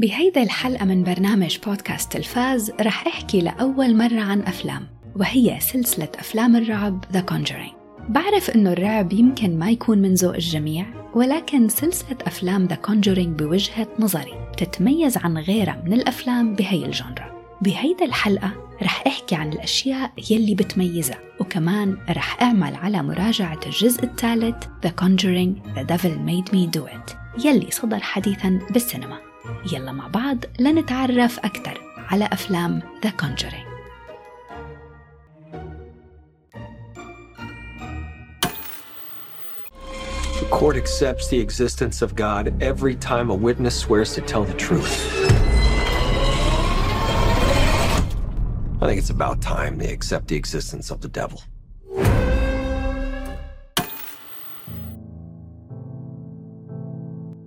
بهيدا الحلقة من برنامج بودكاست تلفاز رح أحكي لأول مرة عن أفلام وهي سلسلة أفلام الرعب The Conjuring. بعرف إنه الرعب يمكن ما يكون من ذوق الجميع ولكن سلسلة أفلام The Conjuring بوجهة نظري تتميز عن غيرها من الأفلام بهي الجنرا بهيدا الحلقة رح أحكي عن الأشياء يلي بتميزها وكمان رح أعمل على مراجعة الجزء الثالث The Conjuring The Devil Made Me Do It يلي صدر حديثا بالسينما. يلا مع بعض لنتعرف أكثر على أفلام The Conjuring The court accepts the existence of God every time a witness swears to tell the truth. I think it's about time they accept the existence of the devil.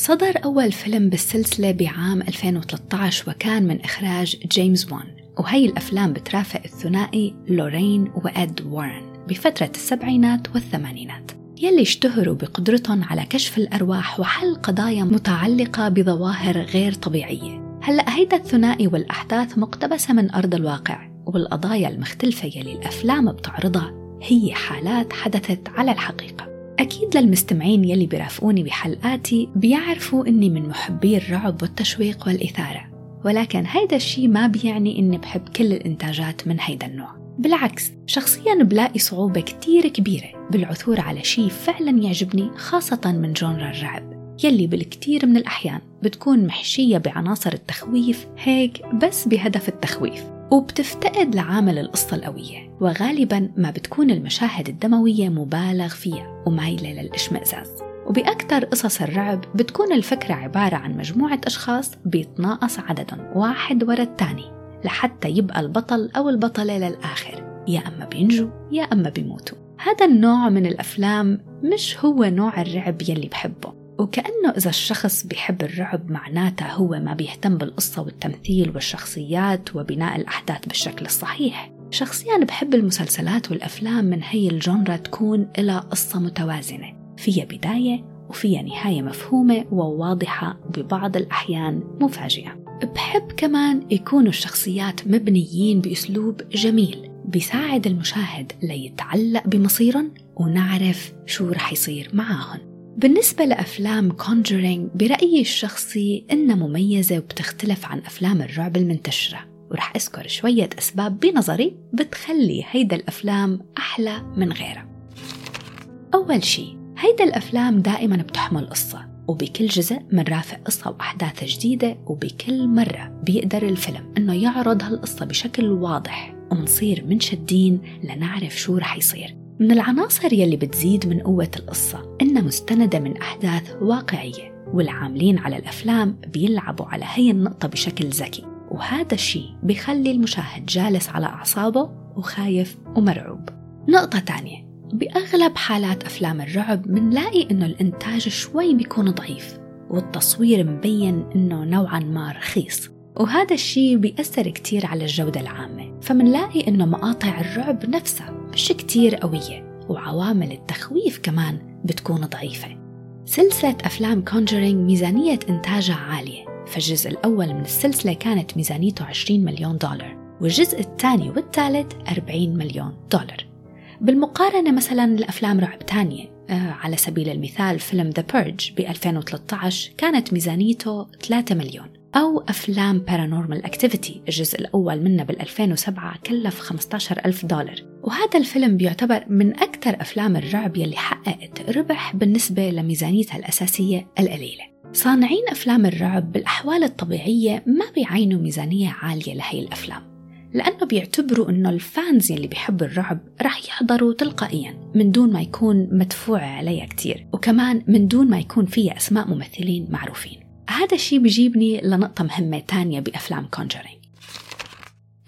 صدر أول فيلم بالسلسلة بعام 2013 وكان من إخراج جيمس وان وهي الأفلام بترافق الثنائي لورين وإد وارن بفترة السبعينات والثمانينات. يلي اشتهروا بقدرتهم على كشف الأرواح وحل قضايا متعلقة بظواهر غير طبيعية. هلأ هيدا الثنائي والأحداث مقتبسة من أرض الواقع والقضايا المختلفة يلي الأفلام بتعرضها هي حالات حدثت على الحقيقة. أكيد للمستمعين يلي بيرافقوني بحلقاتي بيعرفوا إني من محبي الرعب والتشويق والإثارة. ولكن هيدا الشي ما بيعني إني بحب كل الإنتاجات من هيدا النوع. بالعكس شخصيا بلاقي صعوبة كتير كبيرة بالعثور على شي فعلا يعجبني خاصة من جونرا الرعب. يلي بالكثير من الأحيان بتكون محشية بعناصر التخويف هيك بس بهدف التخويف. وبتفتقد لعامل القصة القوية. وغالبا ما بتكون المشاهد الدموية مبالغ فيها ومايلة للإشمئزاز وبأكثر قصص الرعب بتكون الفكرة عبارة عن مجموعة أشخاص بيتناقص عددهم واحد ورا الثاني لحتى يبقى البطل أو البطلة للآخر. يا أما بينجوا يا أما بيموتوا. هذا النوع من الأفلام مش هو نوع الرعب يلي بحبه. وكأنه إذا الشخص بيحب الرعب معناته هو ما بيهتم بالقصة والتمثيل والشخصيات وبناء الأحداث بالشكل الصحيح. شخصيا بحب المسلسلات والأفلام من هي الجنرا تكون إلى قصة متوازنة. فيها بداية وفيها نهاية مفهومة وواضحة وببعض الأحيان مفاجئة. بحب كمان يكونوا الشخصيات مبنيين بأسلوب جميل بيساعد المشاهد ليتعلق بمصيرهم ونعرف شو رح يصير معاهم. بالنسبة لأفلام Conjuring برأيي الشخصي إنها مميزة وبتختلف عن أفلام الرعب المنتشرة. ورح أذكر شوية أسباب بنظري بتخلي هيدا الأفلام أحلى من غيرها. أول شي هيدا الأفلام دائما بتحمل قصة وبكل جزء منرافق قصة وأحداث جديدة وبكل مرة بيقدر الفيلم إنه يعرض هالقصة بشكل واضح ومنصير منشدين لنعرف شو رح يصير. من العناصر يلي بتزيد من قوة القصة إنها مستندة من أحداث واقعية والعاملين على الأفلام بيلعبوا على هي النقطة بشكل ذكي. وهذا الشيء بيخلي المشاهد جالس على أعصابه وخايف ومرعوب. نقطة تانية بأغلب حالات أفلام الرعب منلاقي إنه الإنتاج شوي بيكون ضعيف والتصوير مبين إنه نوعا ما رخيص. وهذا الشيء بيأثر كتير على الجودة العامة فمنلاقي إنه مقاطع الرعب نفسها مش كتير قوية وعوامل التخويف كمان بتكون ضعيفة. سلسلة أفلام Conjuring ميزانية إنتاجها عالية فالجزء الأول من السلسلة كانت ميزانيته 20 مليون دولار والجزء الثاني والثالث 40 مليون دولار. بالمقارنة مثلا لأفلام رعب تانية آه على سبيل المثال فيلم The Purge ب 2013 كانت ميزانيته 3 مليون. أو أفلام Paranormal Activity الجزء الأول منه بال 2007 كلف 15 ألف دولار. وهذا الفيلم بيعتبر من أكثر أفلام الرعب يلي حققت ربح بالنسبة لميزانيتها الأساسية القليلة. صانعين أفلام الرعب بالأحوال الطبيعية ما بيعينوا ميزانية عالية لهي الأفلام لأنه بيعتبروا إنه ال fans يلي بيحبوا الرعب رح يحضروا تلقائيا من دون ما يكون مدفوع عليها كتير وكمان من دون ما يكون فيها أسماء ممثلين معروفين. هذا الشيء بيجيبني لنقطة مهمة تانية بأفلام Conjuring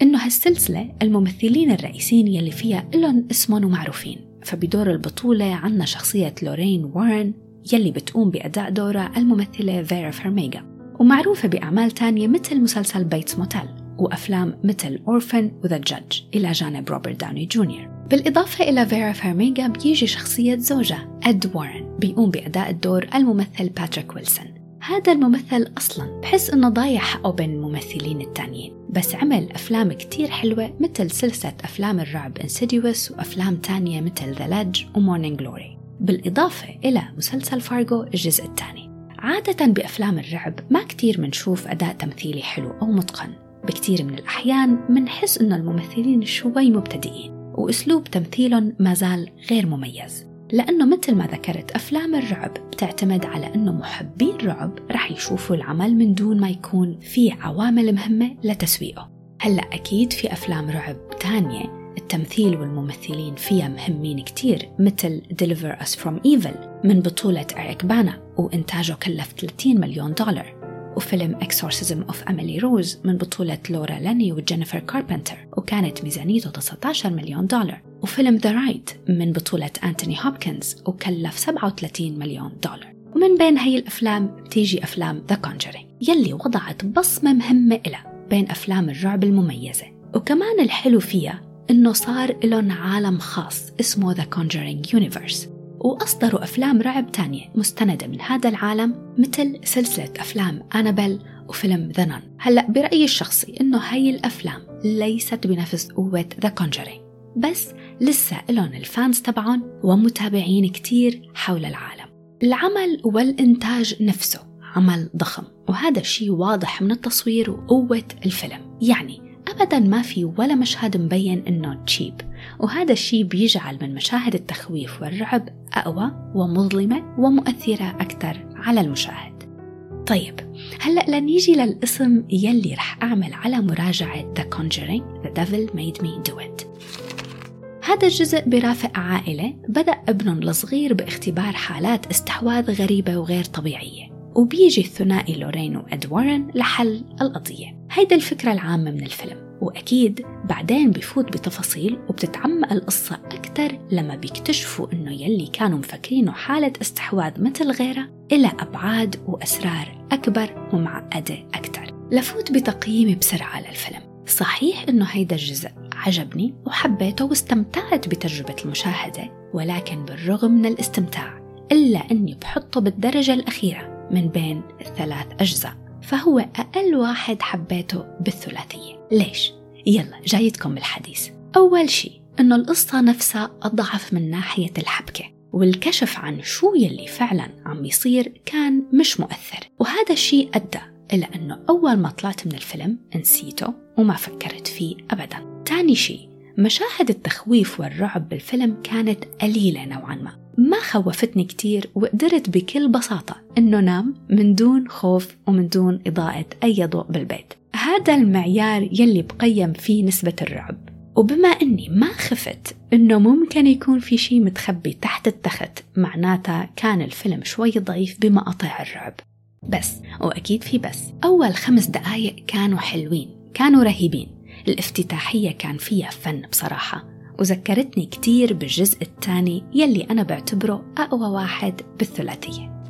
إنه هالسلسلة الممثلين الرئيسيين يلي فيها إلهم اسمهم ومعروفين فبدور البطولة عنا شخصية لورين وارن يلي بتقوم بأداء دورها الممثلة فيرا فرميغا ومعروفة بأعمال تانية مثل مسلسل Bates Motel وأفلام مثل Orphan و The Judge إلى جانب روبرت داوني جونيور بالإضافة إلى فيرا فارميغا بيجي شخصية زوجها أد وارن بيقوم بأداء الدور الممثل باتريك ويلسون هذا الممثل أصلا بحس إنه ضايع حقه بين الممثلين التانيين. بس عمل أفلام كتير حلوة مثل سلسلة أفلام الرعب Insidious وأفلام تانية مثل The Ledge و Morning Glory بالإضافة إلى مسلسل فارغو الجزء الثاني. عادة بأفلام الرعب ما كتير منشوف أداء تمثيلي حلو أو متقن. بكتير من الأحيان منحس إنه الممثلين شوي مبتدئين وأسلوب تمثيلهم ما زال غير مميز. لأنه مثل ما ذكرت أفلام الرعب بتعتمد على أنه محبي الرعب رح يشوفوا العمل من دون ما يكون في عوامل مهمة لتسويقه. هلأ أكيد في أفلام رعب تانية التمثيل والممثلين فيها مهمين كتير مثل Deliver Us From Evil من بطولة إريك بانا وإنتاجه كلف 30 مليون دولار وفيلم Exorcism of Emily Rose من بطولة لورا لاني وجينيفر كاربنتر وكانت ميزانيته 19 مليون دولار. وفيلم The Right من بطولة أنتوني هوبكنز وكلف 37 مليون دولار. ومن بين هي الأفلام بتيجي أفلام The Conjuring يلي وضعت بصمة مهمة إلها بين أفلام الرعب المميزة. وكمان الحلو فيها إنه صار لهم عالم خاص اسمه The Conjuring Universe. وأصدروا أفلام رعب تانية مستندة من هذا العالم مثل سلسلة أفلام أنابل وفيلم The Nun هلأ برأيي الشخصي إنه هاي الأفلام ليست بنفس قوة The Conjuring. بس لسه إلهم ال fans تبعهم ومتابعين كتير حول العالم. العمل والإنتاج نفسه عمل ضخم وهذا الشيء واضح من التصوير وقوة الفيلم. يعني أبدا ما في ولا مشهد مبين إنه cheap وهذا الشيء بيجعل من مشاهد التخويف والرعب أقوى ومظلمة ومؤثرة أكثر على المشاهد. طيب هلأ لنيجي للاسم يلي رح أعمل على مراجعة The Conjuring The Devil Made Me Do It. هذا الجزء برافق عائلة بدأ ابنهم الصغير باختبار حالات استحواذ غريبة وغير طبيعية وبيجي الثنائي لورين وإد وارن لحل القضية. هيدا الفكرة العامة من الفيلم وأكيد بعدين بفوت بتفاصيل وبتتعمق القصة أكثر لما بيكتشفوا إنه يلي كانوا مفكرينه حالة استحواذ مثل غيرها إلى أبعاد وأسرار أكبر ومعقدة أكثر لفوت بتقييمي بسرعة للفيلم. صحيح إنه هيدا الجزء عجبني وحبيته واستمتعت بتجربة المشاهدة ولكن بالرغم من الاستمتاع إلا أني بحطه بالدرجة الأخيرة من بين الثلاث أجزاء فهو أقل واحد حبيته بالثلاثية ليش؟ يلا جايتكم بالحديث أول شيء إنه القصة نفسها أضعف من ناحية الحبكة والكشف عن شو يلي فعلا عم يصير كان مش مؤثر وهذا الشيء أدى إلى أنه أول ما طلعت من الفيلم نسيته وما فكرت فيه أبدا. تاني شيء مشاهد التخويف والرعب بالفيلم كانت قليلة نوعا ما. ما خوفتني كتير وقدرت بكل بساطة إنه نام من دون خوف ومن دون إضاءة أي ضوء بالبيت. هذا المعيار يلي بقيم فيه نسبة الرعب. وبما أني ما خفت أنه ممكن يكون في شيء متخبي تحت التخت معناتها كان الفيلم شوي ضعيف بمقاطع الرعب. بس وأكيد في بس. أول خمس دقايق كانوا حلوين. كانوا رهيبين. الافتتاحية كان فيها فن بصراحة. وذكرتني كتير بالجزء الثاني يلي أنا بعتبره أقوى واحد بالثلاثية.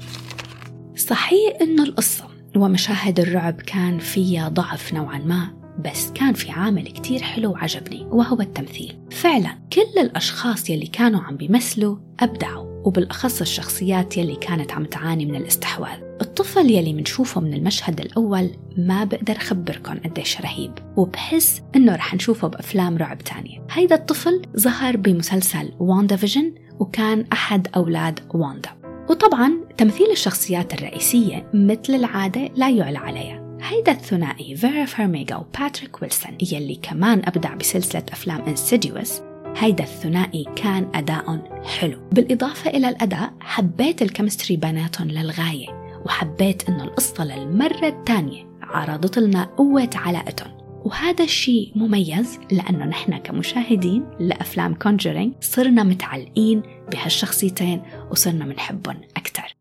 صحيح إنه القصة ومشاهد الرعب كان فيها ضعف نوعا ما بس كان في عامل كتير حلو وعجبني وهو التمثيل. فعلا كل الأشخاص يلي كانوا عم بيمثلوا أبدعوا. وبالأخص الشخصيات يلي كانت عم تعاني من الاستحواذ. الطفل يلي منشوفه من المشهد الأول ما بقدر أخبركم قديش رهيب وبحس إنه رح نشوفه بأفلام رعب تانية. هيدا الطفل ظهر بمسلسل واندا فيجن وكان أحد أولاد واندا. وطبعا تمثيل الشخصيات الرئيسية مثل العادة لا يعلى عليها. هيدا الثنائي فيرا فارميغا وباتريك ويلسون يلي كمان أبدع بسلسلة أفلام انسيديوس هيدا الثنائي كان أداء حلو. بالإضافة إلى الأداء حبيت ال chemistry بيناتهم للغاية وحبيت إنه القصة للمرة الثانية عرضت لنا قوة علاقتهم. وهذا الشيء مميز لأنه نحن كمشاهدين لأفلام كونجرينج صرنا متعلقين بهالشخصيتين وصرنا منحبهم أكثر.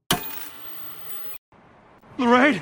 Lorraine!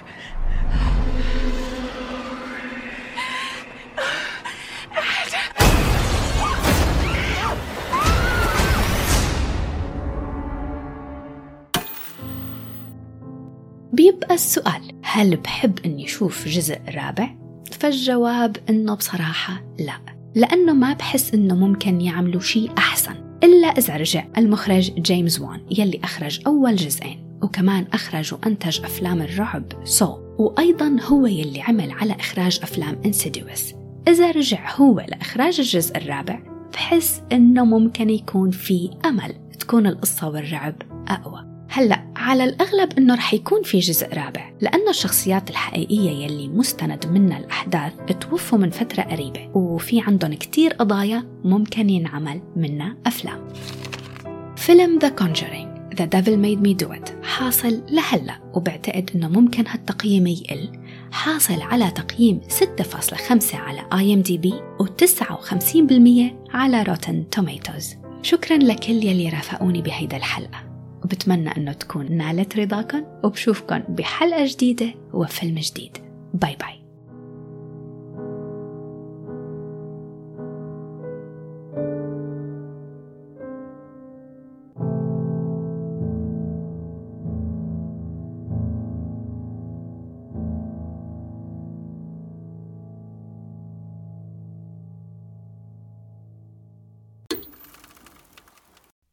بيبقى السؤال هل بحب إني أشوف جزء رابع؟ فالجواب إنه بصراحة لا لأنه ما بحس إنه ممكن يعملوا شيء أحسن إلا إذا رجع المخرج جيمس وان يلي أخرج أول جزئين وكمان أخرج وأنتج أفلام الرعب سو وأيضا هو يلي عمل على إخراج أفلام انسيديوس إذا رجع هو لإخراج الجزء الرابع بحس إنه ممكن يكون في أمل تكون القصة والرعب أقوى. هلا على الأغلب إنه رح يكون في جزء رابع لأنه الشخصيات الحقيقية يلي مستند منها الأحداث توفوا من فترة قريبة وفي عندهم كتير قضايا ممكن ينعمل منها أفلام. فيلم The Conjuring The Devil Made Me Do It حاصل لهلأ وبعتقد إنه ممكن هالتقييم يقل. حاصل على تقييم 6.5 على IMDb و59% على Rotten Tomatoes شكرا لكل يلي رافقوني بهيدا الحلقة. وبتمنى أنه تكون نالت رضاكم وبشوفكن بحلقة جديدة وفيلم جديد. باي باي.